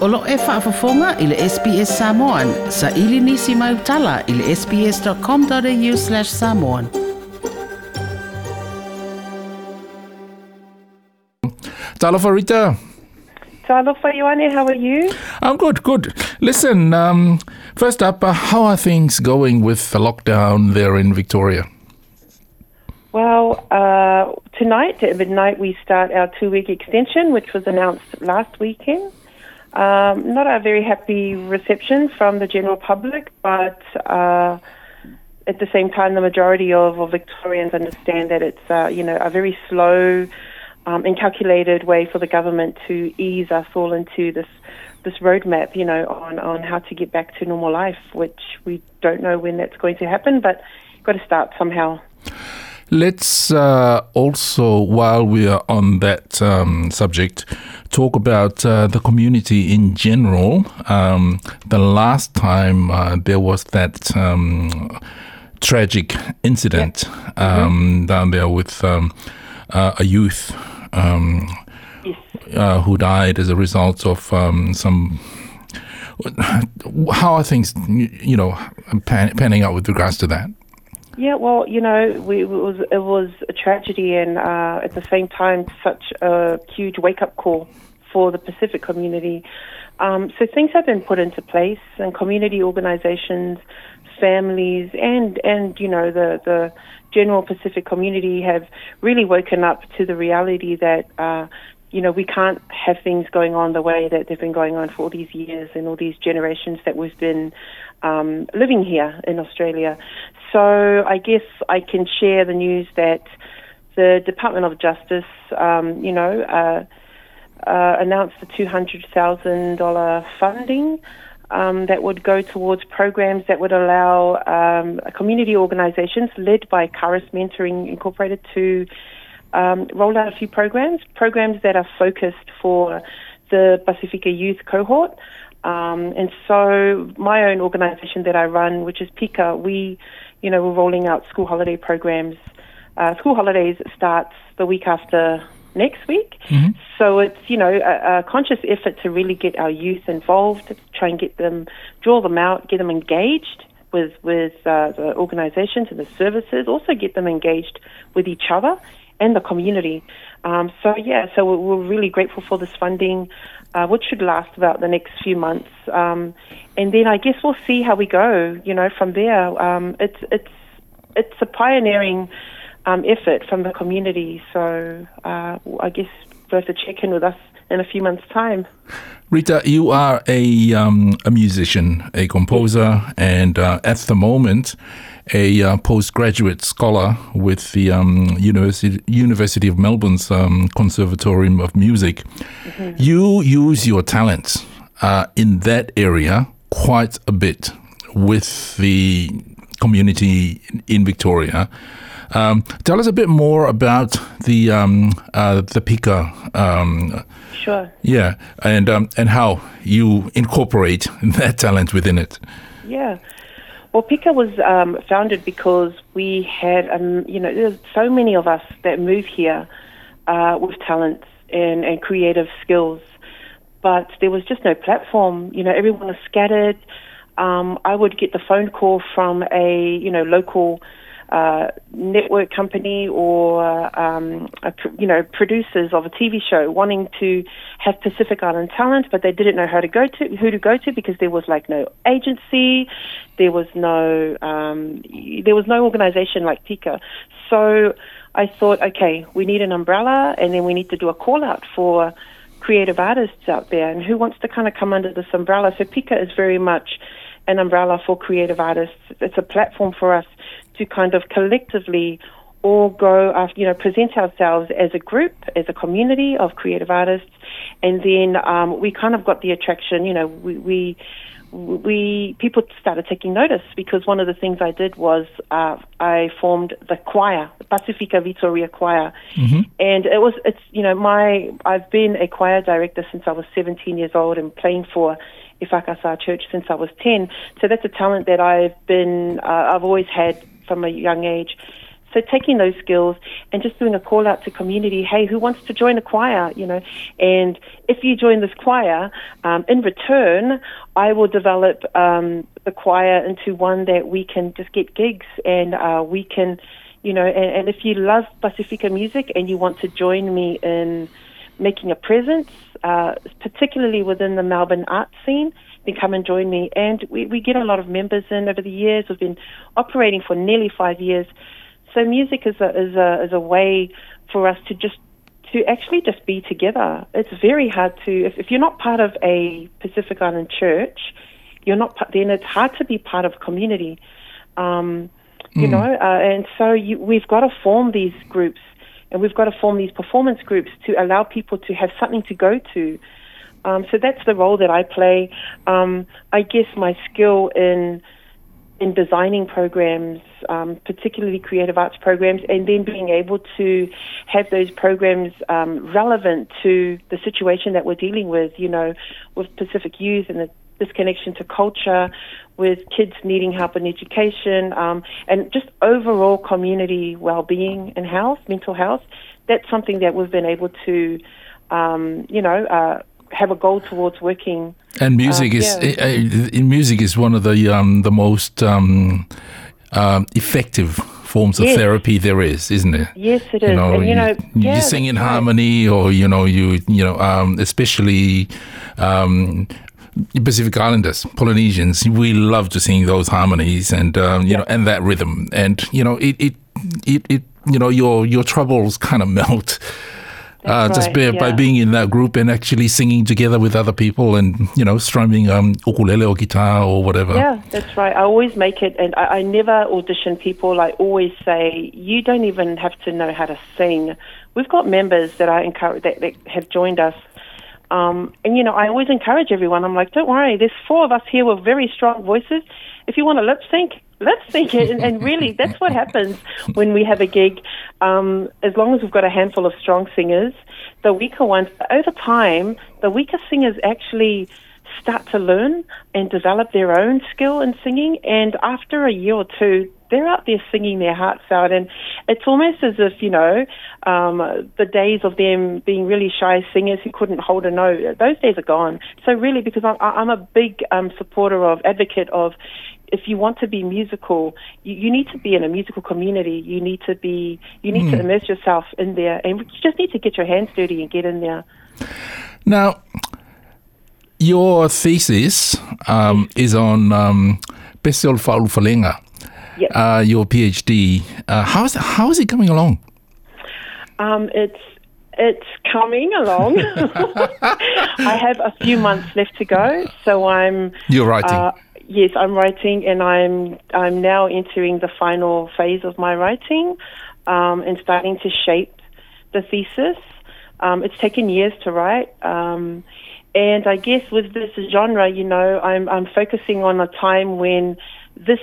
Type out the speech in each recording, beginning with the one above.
Olo e whaafafonga i le SBS Samoan. Sa ili nisi mai utala i le sbs.com.au slash samoan. Talofa Rita. Talofa Ioane, how are you? I'm good, good. Listen, um, first up, uh, how are things going with the lockdown there in Victoria? Well, uh, tonight at midnight we start our two-week extension, which was announced last weekend. Um, not a very happy reception from the general public, but uh, at the same time, the majority of, Victorians understand that it's uh, you know a very slow um, and calculated way for the government to ease us all into this this roadmap, you know, on, on how to get back to normal life, which we don't know when that's going to happen, but got to start somehow. Let's uh, also, while we are on that um, subject, talk about uh, the community in general. Um, the last time uh, there was that um, tragic incident um, down there with um, uh, a youth um, Yes. uh, who died as a result of um, some. How are things, you know, pan- panning out with regards to that? Yeah, well, you know, we, it was it was a tragedy, and uh, at the same time, such a huge wake up call for the Pacific community. Um, so things have been put into place, and community organisations, families, and and you know the the general Pacific community have really woken up to the reality that. Uh, you know, we can't have things going on the way that they've been going on for all these years and all these generations that we've been um, living here in Australia. So I guess I can share the news that the Department of Justice, um, you know, uh, uh, announced the $200,000 funding um, that would go towards programs that would allow um, community organisations led by Caris Mentoring Incorporated to um, roll out a few programs, programs that are focused for the Pacifica youth cohort. Um, and so my own organisation that I run, which is PICA, we, you know, we're rolling out school holiday programs. Uh, school holidays starts the week after next week. So it's, you know, a, a conscious effort to really get our youth involved, try and get them, draw them out, get them engaged with, with uh, the organisations and the services, also get them engaged with each other and the community. Um, so yeah, so we're, really grateful for this funding, uh, which should last about the next few months, um, and then I guess we'll see how we go. You know, from there, um, it's it's it's a pioneering um, effort from the community. So uh, I guess we'll have to check in with us in a few months' time. Rita, you are a um, a musician, a composer, and uh, at the moment, a uh, postgraduate scholar with the um, University University of Melbourne's um, Conservatorium of Music. You use your talents uh, in that area quite a bit with the community in Victoria. Um, tell us a bit more about the um, uh, the Pika um, Sure. yeah, and um, and how you incorporate that talent within it. Yeah. Well, Pika was um, founded because we had, um, you know, there's so many of us that move here uh, with talents and, and creative skills, but there was just no platform. You know, everyone was scattered. Um, I would get the phone call from a, you know, local uh, network company or um, a, you know producers of a TV show wanting to have Pacific Island talent, but they didn't know how to go to who to go to because there was like no agency, there was no um, there was no organisation like Pika. So I thought, okay, we need an umbrella, and then we need to do a call out for creative artists out there, and who wants to kind of come under this umbrella. So Pika is very much an umbrella for creative artists. It's a platform for us to kind of collectively all go after, you know, present ourselves as a group, as a community of creative artists, and then um, we kind of got the attraction. You know, we, we we people started taking notice because one of the things I did was uh, I formed the choir, the Pacifica Vitoria Choir, and it was it's you know my I've been a choir director since I was 17 years old and playing for Ifakasa Church since I was 10. So that's a talent that I've been uh, I've always had from a young age. So taking those skills and just doing a call out to community, hey, who wants to join a choir, you know? And if you join this choir, um, in return, I will develop um, the choir into one that we can just get gigs and uh, we can, you know, and, and if you love Pacifica music and you want to join me in making a presence, uh, particularly within the Melbourne art scene, then come and join me. And we, we get a lot of members in over the years. We've been operating for nearly five years. So music is a, is a, is a way for us to just to actually just be together. It's very hard to if, if you're not part of a Pacific Island church, you're not then it's hard to be part of community. Um, you Mm. know, uh, and so you, we've got to form these groups, and we've got to form these performance groups to allow people to have something to go to. Um, so that's the role that I play. Um, I guess my skill in in designing programs, um, particularly creative arts programs, and then being able to have those programs um, relevant to the situation that we're dealing with, you know, with Pacific youth and the disconnection to culture, with kids needing help in education, um, and just overall community well-being and health, mental health. That's something that we've been able to, um, you know, uh, have a goal towards working And music Uh, is yeah. uh, uh, music is one of the um, the most um, um, effective forms of Yes. therapy there is, isn't it? Yes, it You is. know, and you know, you, yeah, sing in that's right. harmony, or you know, you you know, um, especially um, Pacific Islanders, Polynesians, we love to sing those harmonies and um, you know, and that rhythm, and you know, it it it, it you know, your your troubles kind of melt. Uh, That's just right, by, by being in that group and actually singing together with other people and you know strumming um ukulele or guitar or whatever. Yeah, that's right. I always make it, and I, I never audition people. I always say, you don't even have to know how to sing. We've got members that I encourage that, that have joined us. Um, and you know, I always encourage everyone. I'm like, don't worry. There's four of us here with very strong voices. If you want to lip sync, sync it. And, and really, that's what happens when we have a gig. Um, as long as we've got a handful of strong singers, the weaker ones, over time, the weaker singers actually start to learn and develop their own skill in singing. And after a year or two, they're out there singing their hearts out. And it's almost as if, you know, um, the days of them being really shy singers who couldn't hold a note, those days are gone. So, really, because I'm, I'm a big um, supporter of, advocate of, if you want to be musical, you, you need to be in a musical community. You need to be, you need to immerse yourself in there, and you just need to get your hands dirty and get in there. Now, your thesis um, is on um, Fa'aulufalenga, Yep. uh, your PhD. Uh, how's how is it coming along? Um, it's it's coming along. I have a few months left to go, so I'm. You're writing. Uh, yes, I'm writing, and I'm I'm now entering the final phase of my writing, um, and starting to shape the thesis. Um, it's taken years to write, um, and I guess with this genre, you know, I'm I'm focusing on a time when this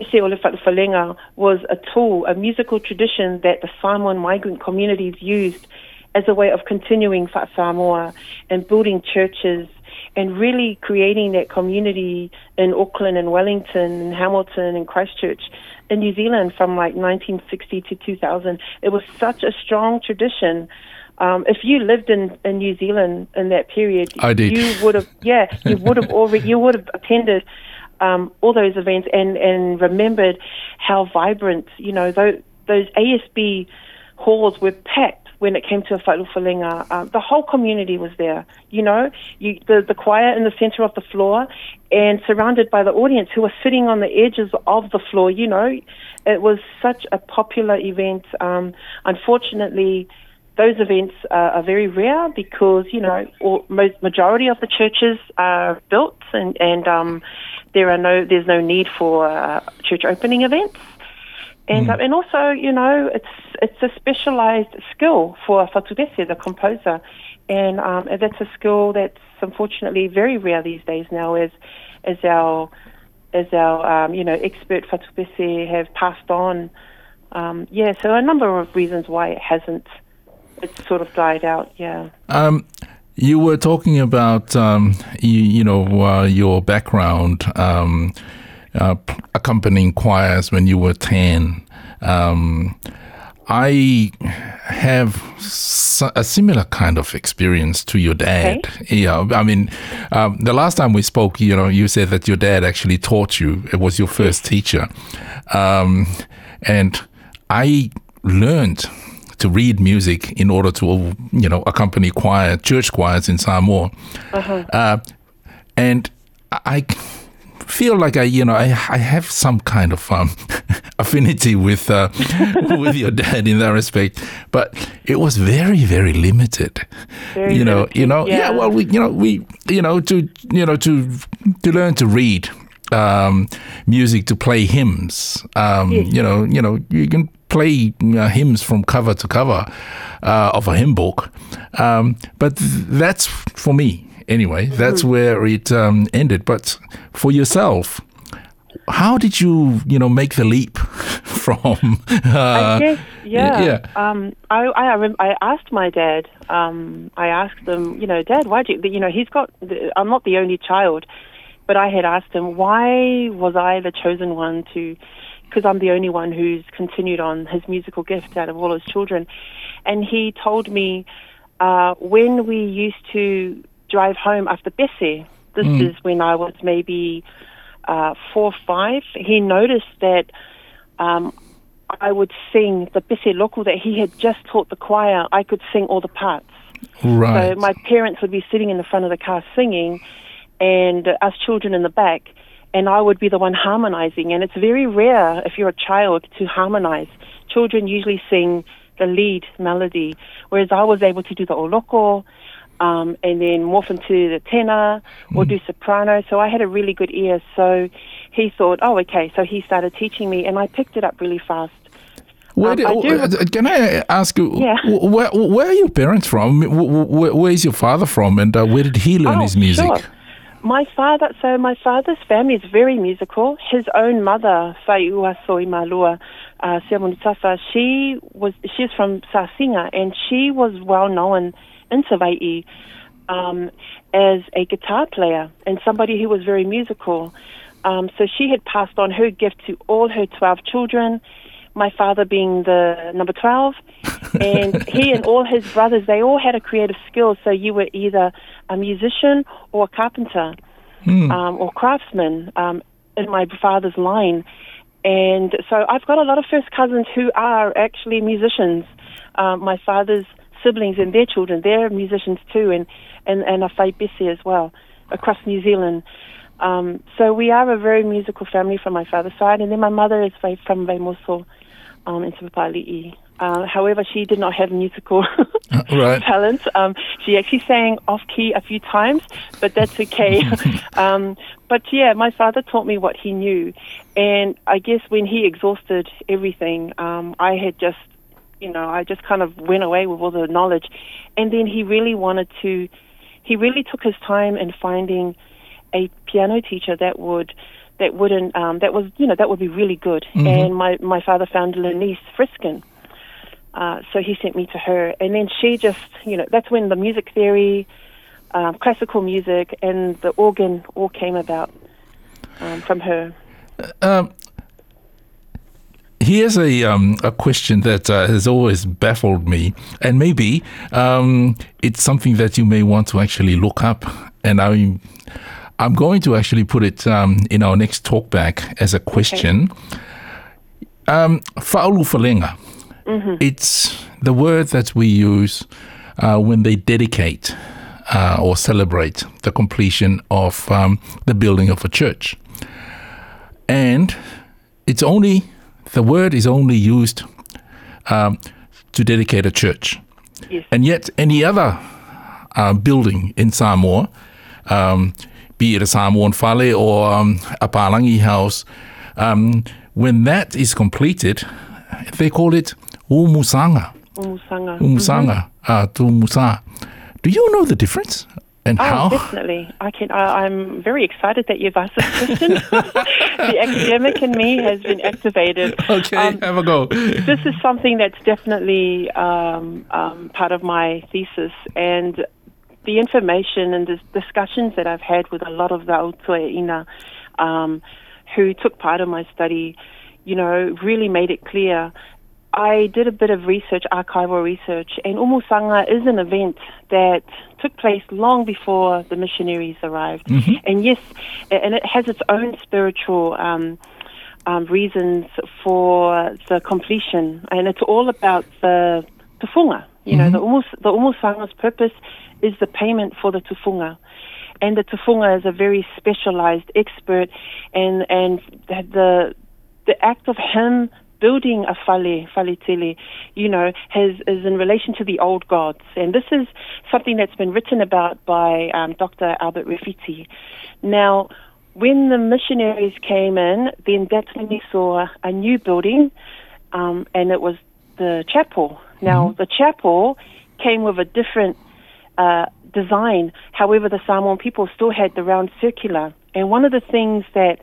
Falenga was a tool, a musical tradition that the Samoan migrant communities used as a way of continuing Samoa and building churches and really creating that community in Auckland and Wellington and Hamilton and Christchurch in New Zealand from like 1960 to 2000. It was such a strong tradition. Um, if you lived in, in New Zealand in that period, I did. you would have, yeah, you would have already, you would have attended um, all those events and, and remembered how vibrant, you know, those, those ASB halls were packed when it came to a Fa'aulufalenga. Um, the whole community was there, you know, you, the, the choir in the center of the floor and surrounded by the audience who were sitting on the edges of the floor, you know. It was such a popular event. Um, unfortunately, those events uh, are very rare because you know all, most majority of the churches are built and and um, there are no there's no need for uh, church opening events and um, and also you know it's it's a specialized skill for Fatupese the composer and um, and that's a skill that's unfortunately very rare these days now as as our as our um, you know expert Fatupese have passed on um, yeah so a number of reasons why it hasn't it's sort of died out. Yeah. Um, you were talking about um, you, you know uh, your background um, uh, accompanying choirs when you were ten. Um, I have a similar kind of experience to your dad. Yeah, I mean, um, the last time we spoke, you know, you said that your dad actually taught you. It was your first teacher, um, and I learned to read music in order to, you know, accompany choir, church choirs in Samoa. Uh, and I feel like I, you know, I, I have some kind of um, affinity with uh, with your dad in that respect, but it was very, very limited. Very you know, limited, you know, yeah. yeah. Well, we, you know, we, you know, to, you know, to to learn to read um, music, to play hymns. Um, You know, you know, you can play uh, hymns from cover to cover uh, of a hymn book, um, but th- that's for me anyway. That's where it um, ended. But for yourself, how did you, you know, make the leap from? Uh, I guess, yeah. yeah. Um, I, I, I asked my dad. Um, I asked him, you know, Dad, why do you? You know, he's got. I'm not the only child, but I had asked him, why was I the chosen one to? Because I'm the only one who's continued on his musical gift out of all his children, and he told me uh, when we used to drive home after Bessie. This is when I was maybe uh, four or five. He noticed that um, I would sing the Pese Loko that he had just taught the choir. I could sing all the parts. right. So my parents would be sitting in the front of the car singing, and us children in the back, and I would be the one harmonizing. And it's very rare if you're a child to harmonize. Children usually sing the lead melody, whereas I was able to do the oloko. Um, and then morph into the tenor or do soprano. So I had a really good ear. So he thought, oh, okay. So he started teaching me, and I picked it up really fast. Where Um, did, I do- uh, can I ask you, Yeah. where, where are your parents from? Wh- wh- Where is your father from, and uh, where did he learn Oh, his music? Sure. My father, so my father's family is very musical. His own mother, Saiua Soimalua uh, Siamunitafa, she was she's from Sasinga, and she was well known in Savaii um, as a guitar player and somebody who was very musical. Um, so she had passed on her gift to all her twelve children. My father being the number twelve, and he and all his brothers, they all had a creative skill. So you were either a musician or a carpenter um, or craftsman um, in my father's line. And so I've got a lot of first cousins who are actually musicians. Um, my father's siblings and their children, they're musicians too, and, and, and a Faibisi as well, across New Zealand. Um, so we are a very musical family from my father's side, and then my mother is from Vaimoso um, in Sipapali'i. Uh, however, she did not have musical right. talent. Um, she actually sang off key a few times, but that's okay. um, but yeah, my father taught me what he knew, and I guess when he exhausted everything, um, I had just, you know, I just kind of went away with all the knowledge, and then he really wanted to. He really took his time in finding a piano teacher that would that wouldn't um, that was you know that would be really good. And my my father found Lenise Friskin. Uh, so he sent me to her, and then she just, you know, that's when the music theory, um, classical music, and the organ all came about um, from her. Here's a um, a question that uh, has always baffled me, and maybe um, it's something that you may want to actually look up. And I'm I'm going to actually put it um, in our next talkback as a question. Um, Fa'aulu falenga. It's the word that we use uh, when they dedicate uh, or celebrate the completion of um, the building of a church and it's only the word is only used um, to dedicate a church, Yes. and yet any other uh, building in Samoa, um, be it a Samoan fale or um, a Palangi house, um, when that is completed, they call it umusanga, Umusanga. umusanga, uh, to musa. Do you know the difference and Oh, how? definitely. I can. I, I'm very excited that you've asked this question. the academic in me has been activated. Okay, Um, have a go. this is something that's definitely um, um, part of my thesis and the information and the discussions that I've had with a lot of the Aotua Ina um, who took part in my study, you know, really made it clear. I did a bit of research, archival research, and Umusanga is an event that took place long before the missionaries arrived. And yes, and it has its own spiritual um, um, reasons for the completion, and it's all about the tufunga. You know, the umus, the umusanga's purpose is the payment for the tufunga, and the tufunga is a very specialized expert, and and the, the act of him building a fale, fale tele, you know, has is in relation to the old gods, and this is something that's been written about by um, Dr. Albert Refiti. Now, when the missionaries came in, then that's when we saw a new building, um, and it was the chapel. Now, the chapel came with a different uh, design. However, the Samoan people still had the round circular. And one of the things that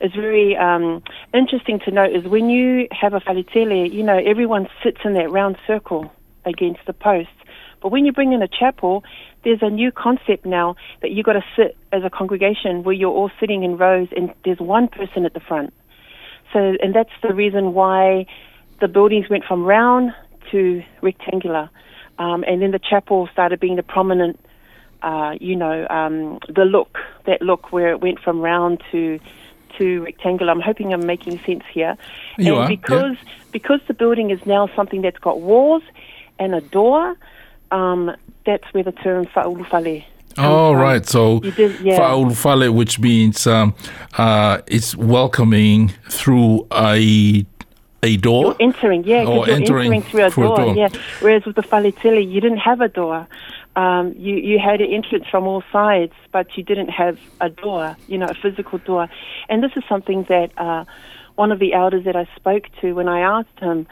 is very um, interesting to note is when you have a falitele, you know, everyone sits in that round circle against the post. But when you bring in a chapel, there's a new concept now that you've got to sit as a congregation where you're all sitting in rows and there's one person at the front. So, and that's the reason why the buildings went from round to rectangular. Um, and then the chapel started being the prominent, uh, you know, um, the look, that look where it went from round to to rectangular. I'm hoping I'm making sense here. You and are, yeah. because because the building is now something that's got walls and a door, um, that's where the term fa'ulufale Oh, right. So, did- yeah. fa'ulufale, which means um, uh, it's welcoming through a a door. You're entering, yeah, Or because you're entering entering, through a through a door, door. yeah. Whereas with the falitele, you didn't have a door. Um, you you had an entrance from all sides, but you didn't have a door, you know, a physical door. And this is something that uh, one of the elders that I spoke to when I asked him.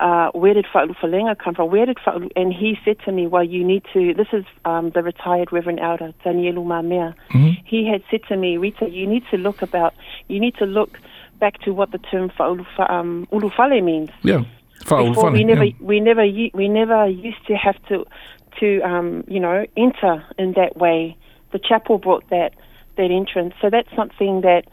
Uh, where did Fa'ulufalenga come from? Where did Fa'ulu, and he said to me, well, you need to, this is um, the retired Reverend Elder, Danielu Mamea. He had said to me, Rita, you need to look about, you need to look back to what the term Fa'ulufa, um, ulufale means yeah. before Fa'ulufale. we never yeah. we never we never used to have to to um, you know enter in that way. The chapel brought that that entrance, so that's something that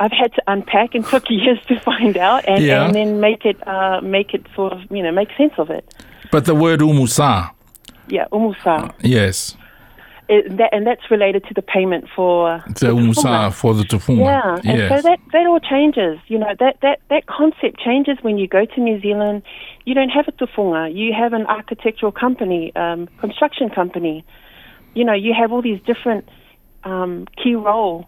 I've had to unpack and took years to find out, and, Yeah. and then make it uh, make it sort of you know make sense of it. But the word umusa, Yeah, umusa, yes. It, that, and that's related to the payment for The umusa for the tufunga. Yeah, and yes. so that that all changes. You know that that that concept changes when you go to New Zealand. You don't have a tufunga. You have an architectural company, um, construction company. You know, you have all these different um, key role.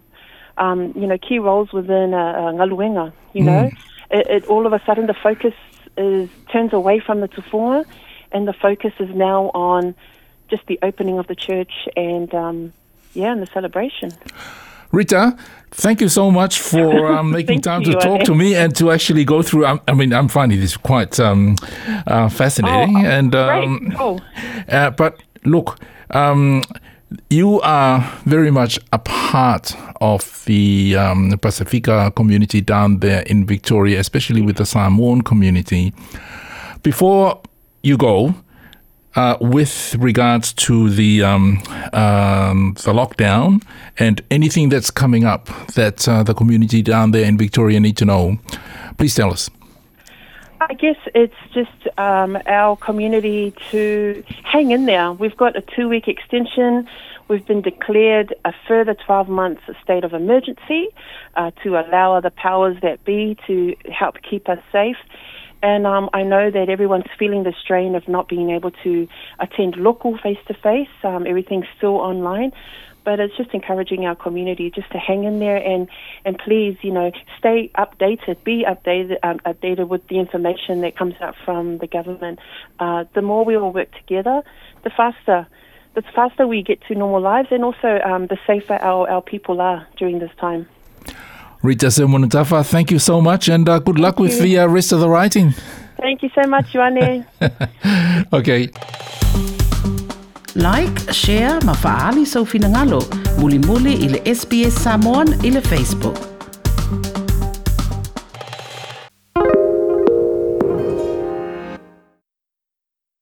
Um, you know, key roles within a, a ngaluenga. You know, it, it all of a sudden the focus is turns away from the tufunga, and the focus is now on just the opening of the church and um, yeah, and the celebration. Rita, thank you so much for um, making time to you, talk to me and to actually go through. I, I mean, I'm finding this quite um, uh, fascinating. Oh, and um, Cool. uh, but look, um, you are very much a part of the um, Pacifica community down there in Victoria, especially with the Samoan community. Before you go, uh, with regards to the um, um, the lockdown and anything that's coming up that uh, the community down there in Victoria need to know, please tell us. I guess it's just um, our community to hang in there. We've got a two week extension. We've been declared a further 12 months state of emergency uh, to allow other powers that be to help keep us safe. And um, I know that everyone's feeling the strain of not being able to attend local face to face. Everything's still online. But it's just encouraging our community just to hang in there and, and please, you know, stay updated, be updated, um, updated with the information that comes out from the government. Uh, the more we all work together, the faster, the faster we get to normal lives, and also um, the safer our, our people are during this time. Rita Seumanutafa, thank you so much and uh, good luck with you. the uh, rest of the writing. Thank you so much, Joanne. Okay. Like, share, ma faali sau finangalo. Muli muli ile SBS Samoan ile Facebook.